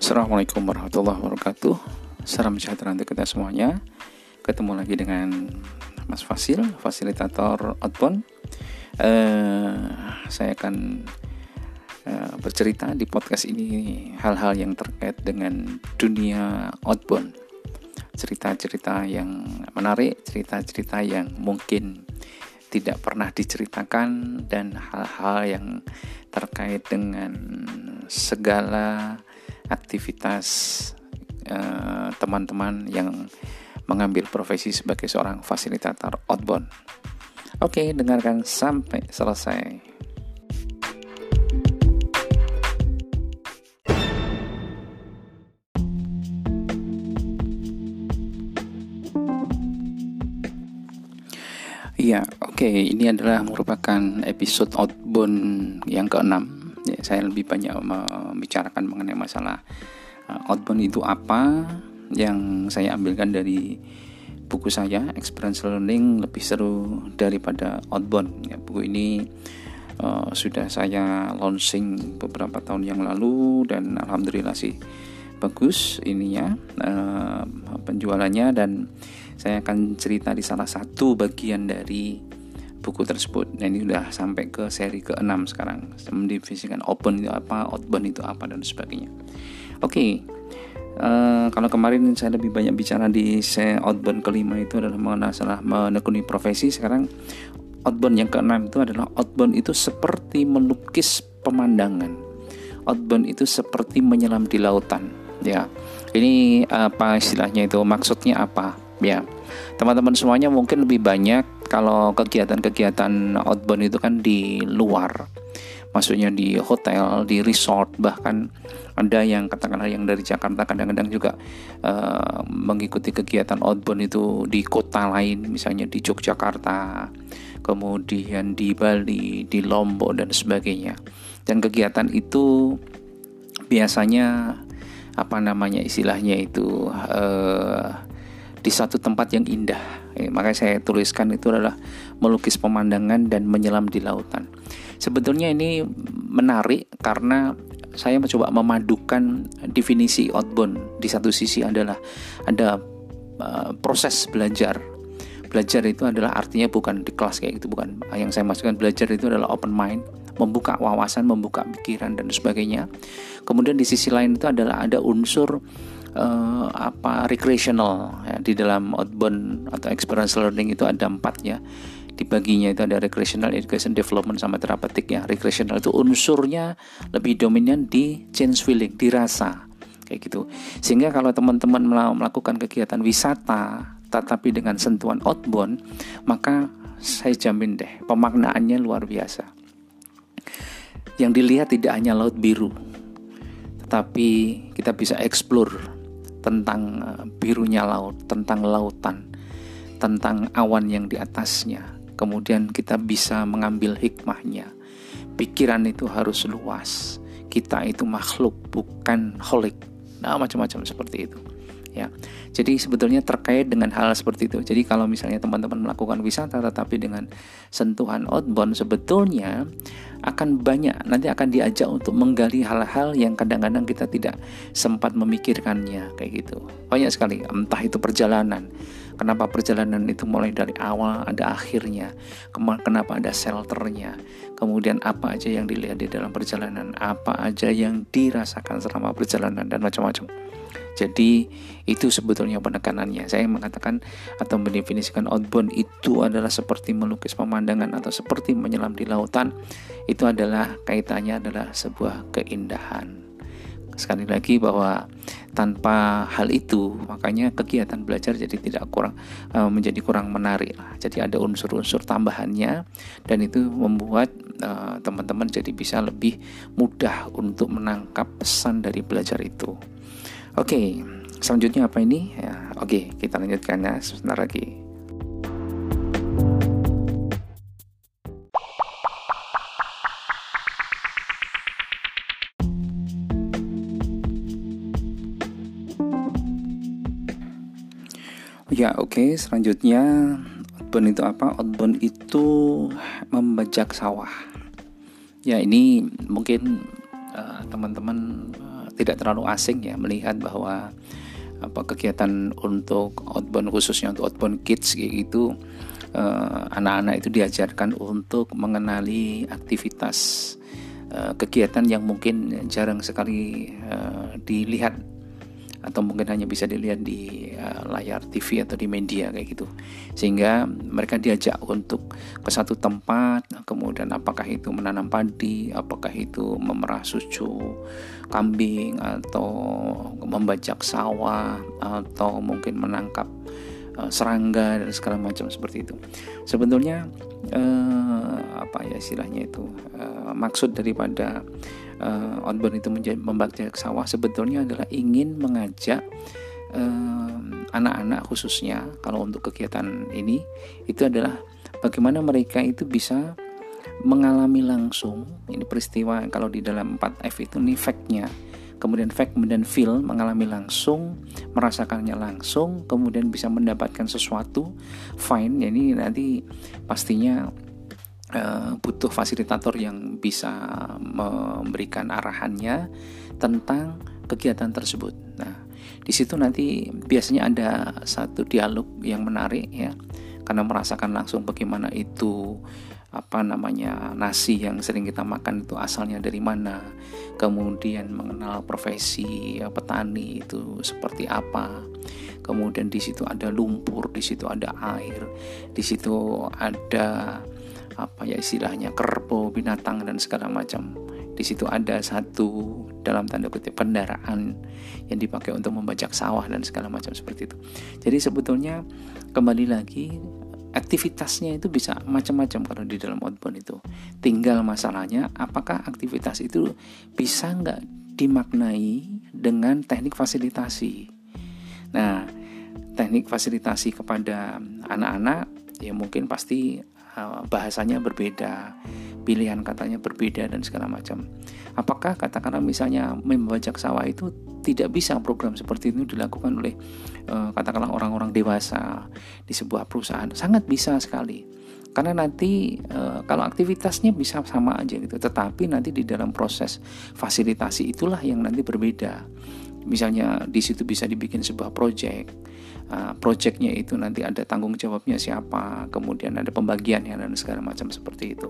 Assalamualaikum warahmatullahi wabarakatuh. Salam sejahtera untuk kita semuanya. Ketemu lagi dengan Mas Fasil, fasilitator outbound. Uh, Saya akan uh, bercerita di podcast ini Hal-hal yang terkait dengan dunia outbound. Cerita-cerita yang menarik Cerita-cerita yang mungkin tidak pernah diceritakan Dan hal-hal yang terkait dengan segala aktivitas eh, teman-teman uh, yang mengambil profesi sebagai seorang fasilitator outbound. Oke, dengarkan sampai selesai. Iya, oke. Okay. Ini adalah merupakan episode outbound yang keenam ya, saya lebih banyak membicarakan mengenai masalah uh, outbound itu apa. Yang saya ambilkan dari buku saya experience learning lebih seru daripada outbound. Ya, buku ini uh, sudah saya launching beberapa tahun yang lalu dan alhamdulillah sih bagus ininya uh, penjualannya. Dan saya akan cerita di salah satu bagian dari buku tersebut. Nah ini sudah sampai ke seri ke-6 sekarang. Mendefinisikan open itu apa, outbound itu apa dan sebagainya. Oke. Okay. Uh, eh, kalau kemarin saya lebih banyak bicara di outbound kelima itu adalah masalah menekuni profesi. Sekarang outbound yang keenam itu adalah outbound itu seperti melukis pemandangan. Outbound itu seperti menyelam di lautan. Ya, ini apa istilahnya itu? Maksudnya apa? Ya, teman-teman semuanya mungkin lebih banyak kalau kegiatan-kegiatan outbound itu kan di luar maksudnya di hotel, di resort bahkan ada yang katakanlah yang dari Jakarta kadang-kadang juga uh, mengikuti kegiatan outbound itu di kota lain misalnya di Yogyakarta kemudian di Bali, di Lombok dan sebagainya. Dan kegiatan itu biasanya apa namanya istilahnya itu uh, di satu tempat yang indah. Eh, makanya saya tuliskan itu adalah melukis pemandangan dan menyelam di lautan. Sebetulnya ini menarik karena saya mencoba memadukan definisi outbound. Di satu sisi adalah ada uh, proses belajar. Belajar itu adalah artinya bukan di kelas kayak gitu, bukan. Yang saya maksudkan belajar itu adalah open mind, membuka wawasan, membuka pikiran dan sebagainya. Kemudian di sisi lain itu adalah ada unsur uh, apa recreational ya, di dalam outbound atau experience learning itu ada empat ya dibaginya itu ada recreational education development sama terapeutik ya. Recreational itu unsurnya lebih dominan di change feeling dirasa kayak gitu. Sehingga kalau teman-teman melakukan kegiatan wisata tetapi dengan sentuhan outbound maka saya jamin deh pemaknaannya luar biasa. Yang dilihat tidak hanya laut biru tetapi kita bisa explore tentang eh, birunya laut, tentang lautan, tentang awan yang di atasnya. Kemudian kita bisa mengambil hikmahnya. Pikiran itu harus luas. Kita itu makhluk bukan holik. Nah, macam-macam seperti itu. Ya. Jadi sebetulnya terkait dengan hal seperti itu. Jadi kalau misalnya teman-teman melakukan wisata tetapi dengan sentuhan outbound sebetulnya akan banyak nanti akan diajak untuk menggali hal-hal yang kadang-kadang kita tidak sempat memikirkannya kayak gitu. Banyak sekali entah itu perjalanan. Kenapa perjalanan itu mulai dari awal ada akhirnya? Kenapa ada shelternya? Kemudian apa aja yang dilihat di dalam perjalanan? Apa aja yang dirasakan selama perjalanan dan macam-macam. Jadi itu sebetulnya penekanannya. Saya mengatakan atau mendefinisikan outbound itu adalah seperti melukis pemandangan atau seperti menyelam di lautan. Itu adalah kaitannya adalah sebuah keindahan. Sekali lagi bahwa tanpa hal itu makanya kegiatan belajar jadi tidak kurang uh, menjadi kurang menarik. Jadi ada unsur-unsur tambahannya dan itu membuat uh, teman-teman jadi bisa lebih mudah untuk menangkap pesan dari belajar itu. Oke, okay, selanjutnya apa ini? Ya, Oke, okay, kita lanjutkan ya sebentar lagi. Ya, oke, okay. selanjutnya outbound itu apa? Outbound itu membajak sawah. Ya, ini mungkin uh, teman-teman tidak terlalu asing ya melihat bahwa apa kegiatan untuk outbound khususnya untuk outbound kids gitu anak-anak itu diajarkan untuk mengenali aktivitas kegiatan yang mungkin jarang sekali dilihat atau mungkin hanya bisa dilihat di uh, layar TV atau di media kayak gitu. Sehingga mereka diajak untuk ke satu tempat kemudian apakah itu menanam padi apakah itu memerah susu kambing atau membajak sawah atau mungkin menangkap uh, serangga dan segala macam seperti itu. Sebetulnya uh, apa ya istilahnya itu uh, maksud daripada uh, outbound itu membajak sawah. Sebetulnya adalah ingin mengajak anak-anak uh, khususnya kalau untuk kegiatan ini itu adalah bagaimana mereka itu bisa mengalami langsung. Ini peristiwa kalau di dalam 4F itu nih fact-nya. Kemudian fact kemudian feel mengalami langsung merasakannya langsung kemudian bisa mendapatkan sesuatu fine. Ya ini nanti pastinya uh, butuh fasilitator yang bisa memberikan arahannya tentang kegiatan tersebut. Nah, di situ nanti biasanya ada satu dialog yang menarik ya, karena merasakan langsung bagaimana itu apa namanya nasi yang sering kita makan itu asalnya dari mana kemudian mengenal profesi ya, petani itu seperti apa kemudian di situ ada lumpur di situ ada air di situ ada apa ya istilahnya kerbau binatang dan segala macam. Di situ ada satu dalam tanda kutip kendaraan yang dipakai untuk membajak sawah dan segala macam seperti itu. Jadi sebetulnya kembali lagi aktivitasnya itu bisa macam-macam kalau di dalam outbound itu. Tinggal masalahnya apakah aktivitas itu bisa nggak dimaknai dengan teknik fasilitasi? Nah teknik fasilitasi kepada anak-anak ya mungkin pasti bahasanya berbeda, pilihan katanya berbeda dan segala macam. Apakah katakanlah misalnya membajak sawah itu tidak bisa program seperti itu dilakukan oleh uh, katakanlah orang-orang dewasa di sebuah perusahaan? Sangat bisa sekali. Karena nanti uh, kalau aktivitasnya bisa sama aja gitu, tetapi nanti di dalam proses fasilitasi itulah yang nanti berbeda. Misalnya di situ bisa dibikin sebuah project uh, projectnya itu nanti ada tanggung jawabnya siapa, kemudian ada pembagiannya dan segala macam seperti itu.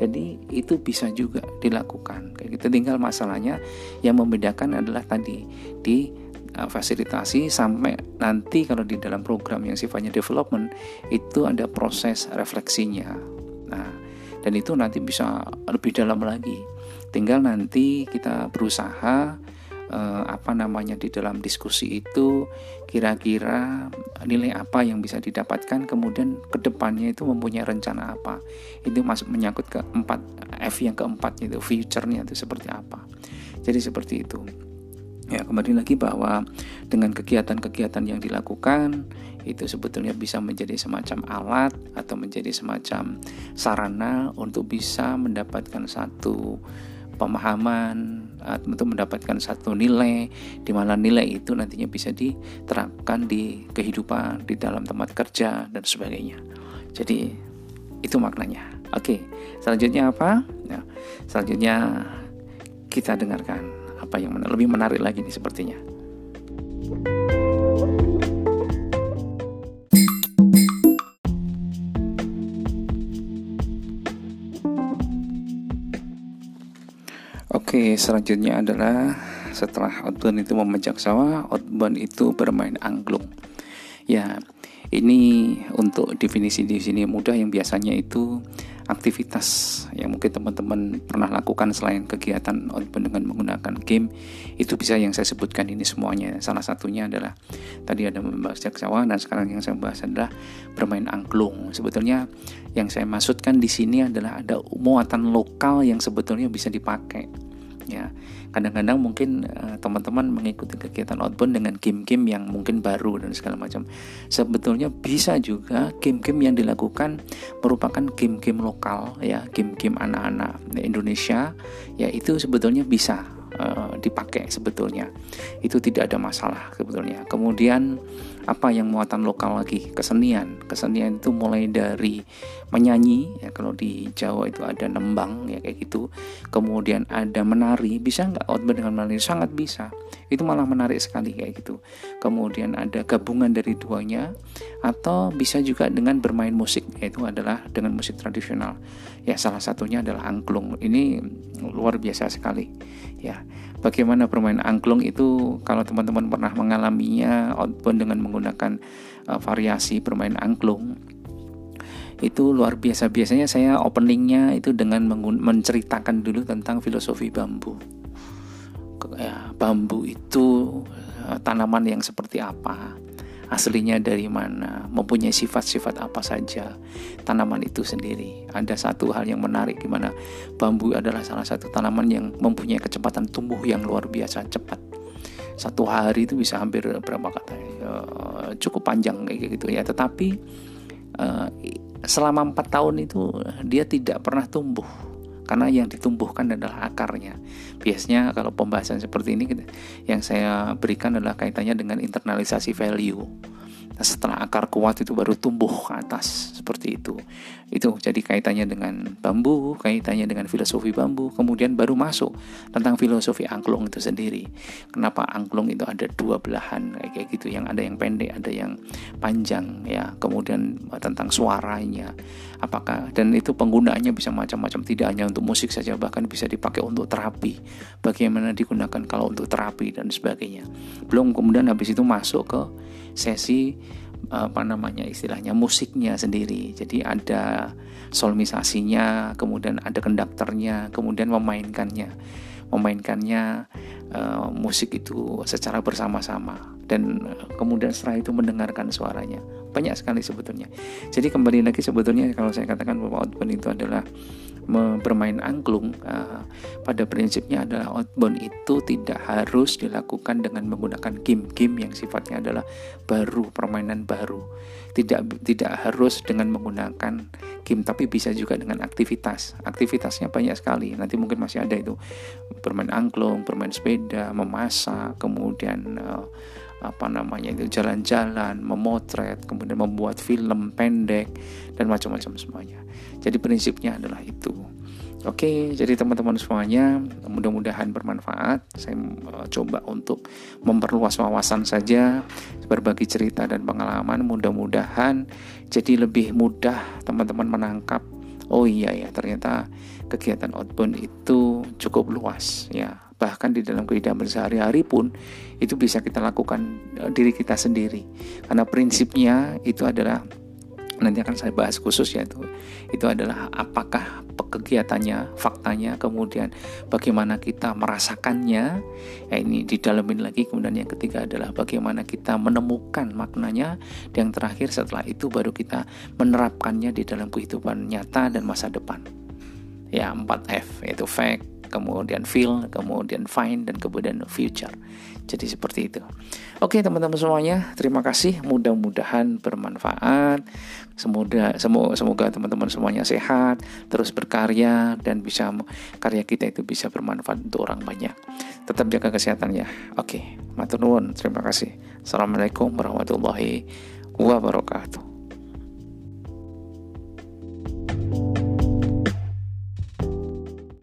Jadi itu bisa juga dilakukan. Kayak gitu tinggal masalahnya yang membedakan adalah tadi di uh, fasilitasi sampai nanti kalau di dalam program yang sifatnya development itu ada proses refleksinya. Nah, dan itu nanti bisa lebih dalam lagi. Tinggal nanti kita berusaha eh, apa namanya di dalam diskusi itu kira-kira nilai apa yang bisa didapatkan kemudian ke depannya itu mempunyai rencana apa. Itu masuk menyangkut ke empat F yang keempat itu future-nya itu seperti apa. Jadi seperti itu. Ya kembali lagi bahwa dengan kegiatan-kegiatan yang dilakukan itu sebetulnya bisa menjadi semacam alat atau menjadi semacam sarana untuk bisa mendapatkan satu pemahaman untuk mendapatkan satu nilai di mana nilai itu nantinya bisa diterapkan di kehidupan di dalam tempat kerja dan sebagainya. Jadi itu maknanya. Oke selanjutnya apa? Ya, selanjutnya kita dengarkan apa yang lebih menarik lagi nih sepertinya Oke, selanjutnya adalah setelah outbound itu memajak sawah, outbound itu bermain angklung. Ya, ini untuk definisi di sini mudah yang biasanya itu aktivitas yang mungkin teman-teman pernah lakukan selain kegiatan outbound dengan menggunakan game itu bisa yang saya sebutkan ini semuanya. Salah satunya adalah tadi ada membahas sawah dan sekarang yang saya bahas adalah bermain angklung. Sebetulnya yang saya maksudkan di sini adalah ada muatan lokal yang sebetulnya bisa dipakai ya. Kadang-kadang mungkin uh, teman-teman mengikuti kegiatan outbound dengan game-game yang mungkin baru dan segala macam. Sebetulnya bisa juga game-game yang dilakukan merupakan game-game lokal ya game-game anak-anak Indonesia ya itu sebetulnya bisa uh, dipakai sebetulnya. Itu tidak ada masalah sebetulnya. Kemudian apa yang muatan lokal lagi? Kesenian. Kesenian itu mulai dari menyanyi ya kalau di Jawa itu ada nembang ya kayak gitu. Kemudian ada menari. Bisa nggak outbound dengan menari? Sangat bisa. Itu malah menarik sekali kayak gitu. Kemudian ada gabungan dari duanya. Atau bisa juga dengan bermain musik yaitu adalah dengan musik tradisional. Ya salah satunya adalah angklung. Ini luar biasa sekali ya bagaimana bermain angklung itu kalau teman-teman pernah mengalaminya outbound dengan menggunakan uh, variasi bermain angklung? Itu luar biasa. Biasanya saya openingnya itu dengan menceritakan dulu tentang filosofi bambu. Ya, bambu itu uh, tanaman yang seperti apa aslinya dari mana, mempunyai sifat-sifat apa saja tanaman itu sendiri. Ada satu hal yang menarik di mana bambu adalah salah satu tanaman yang mempunyai kecepatan tumbuh yang luar biasa cepat. Satu hari itu bisa hampir berapa kata ya, cukup panjang kayak gitu ya. Tetapi uh, selama empat tahun itu dia tidak pernah tumbuh karena yang ditumbuhkan adalah akarnya. Biasanya kalau pembahasan seperti ini yang saya berikan adalah kaitannya dengan internalisasi value. Nah, setelah akar kuat itu baru tumbuh ke atas seperti itu. Itu jadi kaitannya dengan bambu, kaitannya dengan filosofi bambu, kemudian baru masuk tentang filosofi angklung itu sendiri. Kenapa angklung itu ada dua belahan kayak gitu, yang ada yang pendek, ada yang panjang ya. Kemudian tentang suaranya, apakah dan itu penggunaannya bisa macam-macam, tidak hanya untuk musik saja, bahkan bisa dipakai untuk terapi. Bagaimana digunakan kalau untuk terapi dan sebagainya. Belum kemudian habis itu masuk ke sesi apa namanya istilahnya musiknya sendiri. Jadi ada solmisasinya, kemudian ada konduktornya, kemudian memainkannya. Memainkannya uh, musik itu secara bersama-sama dan kemudian setelah itu mendengarkan suaranya. Banyak sekali sebetulnya. Jadi kembali lagi sebetulnya kalau saya katakan bahwa outbound itu adalah bermain angklung uh, pada prinsipnya adalah outbound itu tidak harus dilakukan dengan menggunakan game-game yang sifatnya adalah baru permainan baru tidak tidak harus dengan menggunakan game tapi bisa juga dengan aktivitas aktivitasnya banyak sekali nanti mungkin masih ada itu bermain angklung bermain sepeda memasak kemudian uh, apa namanya itu jalan-jalan, memotret, kemudian membuat film pendek dan macam-macam semuanya. Jadi prinsipnya adalah itu. Oke, jadi teman-teman semuanya, mudah-mudahan bermanfaat. Saya uh, coba untuk memperluas wawasan saja, berbagi cerita dan pengalaman. Mudah-mudahan jadi lebih mudah teman-teman menangkap. Oh iya ya, ternyata kegiatan outbound itu cukup luas ya. Bahkan di dalam kehidupan sehari-hari pun itu bisa kita lakukan uh, diri kita sendiri. Karena prinsipnya itu adalah nanti akan saya bahas khusus ya itu itu adalah apakah kegiatannya faktanya kemudian bagaimana kita merasakannya. Ya ini didalamin lagi kemudian yang ketiga adalah bagaimana kita menemukan maknanya. Dan yang terakhir setelah itu baru kita menerapkannya di dalam kehidupan nyata dan masa depan. Ya 4F yaitu fact kemudian feel, kemudian find, dan kemudian future. Jadi seperti itu. Oke teman-teman semuanya, terima kasih. Mudah-mudahan bermanfaat. Semoga semoga teman-teman semuanya sehat, terus berkarya dan bisa karya kita itu bisa bermanfaat untuk orang banyak. Tetap jaga kesehatan ya. Oke, matur nuwun. Terima kasih. Assalamualaikum warahmatullahi wabarakatuh.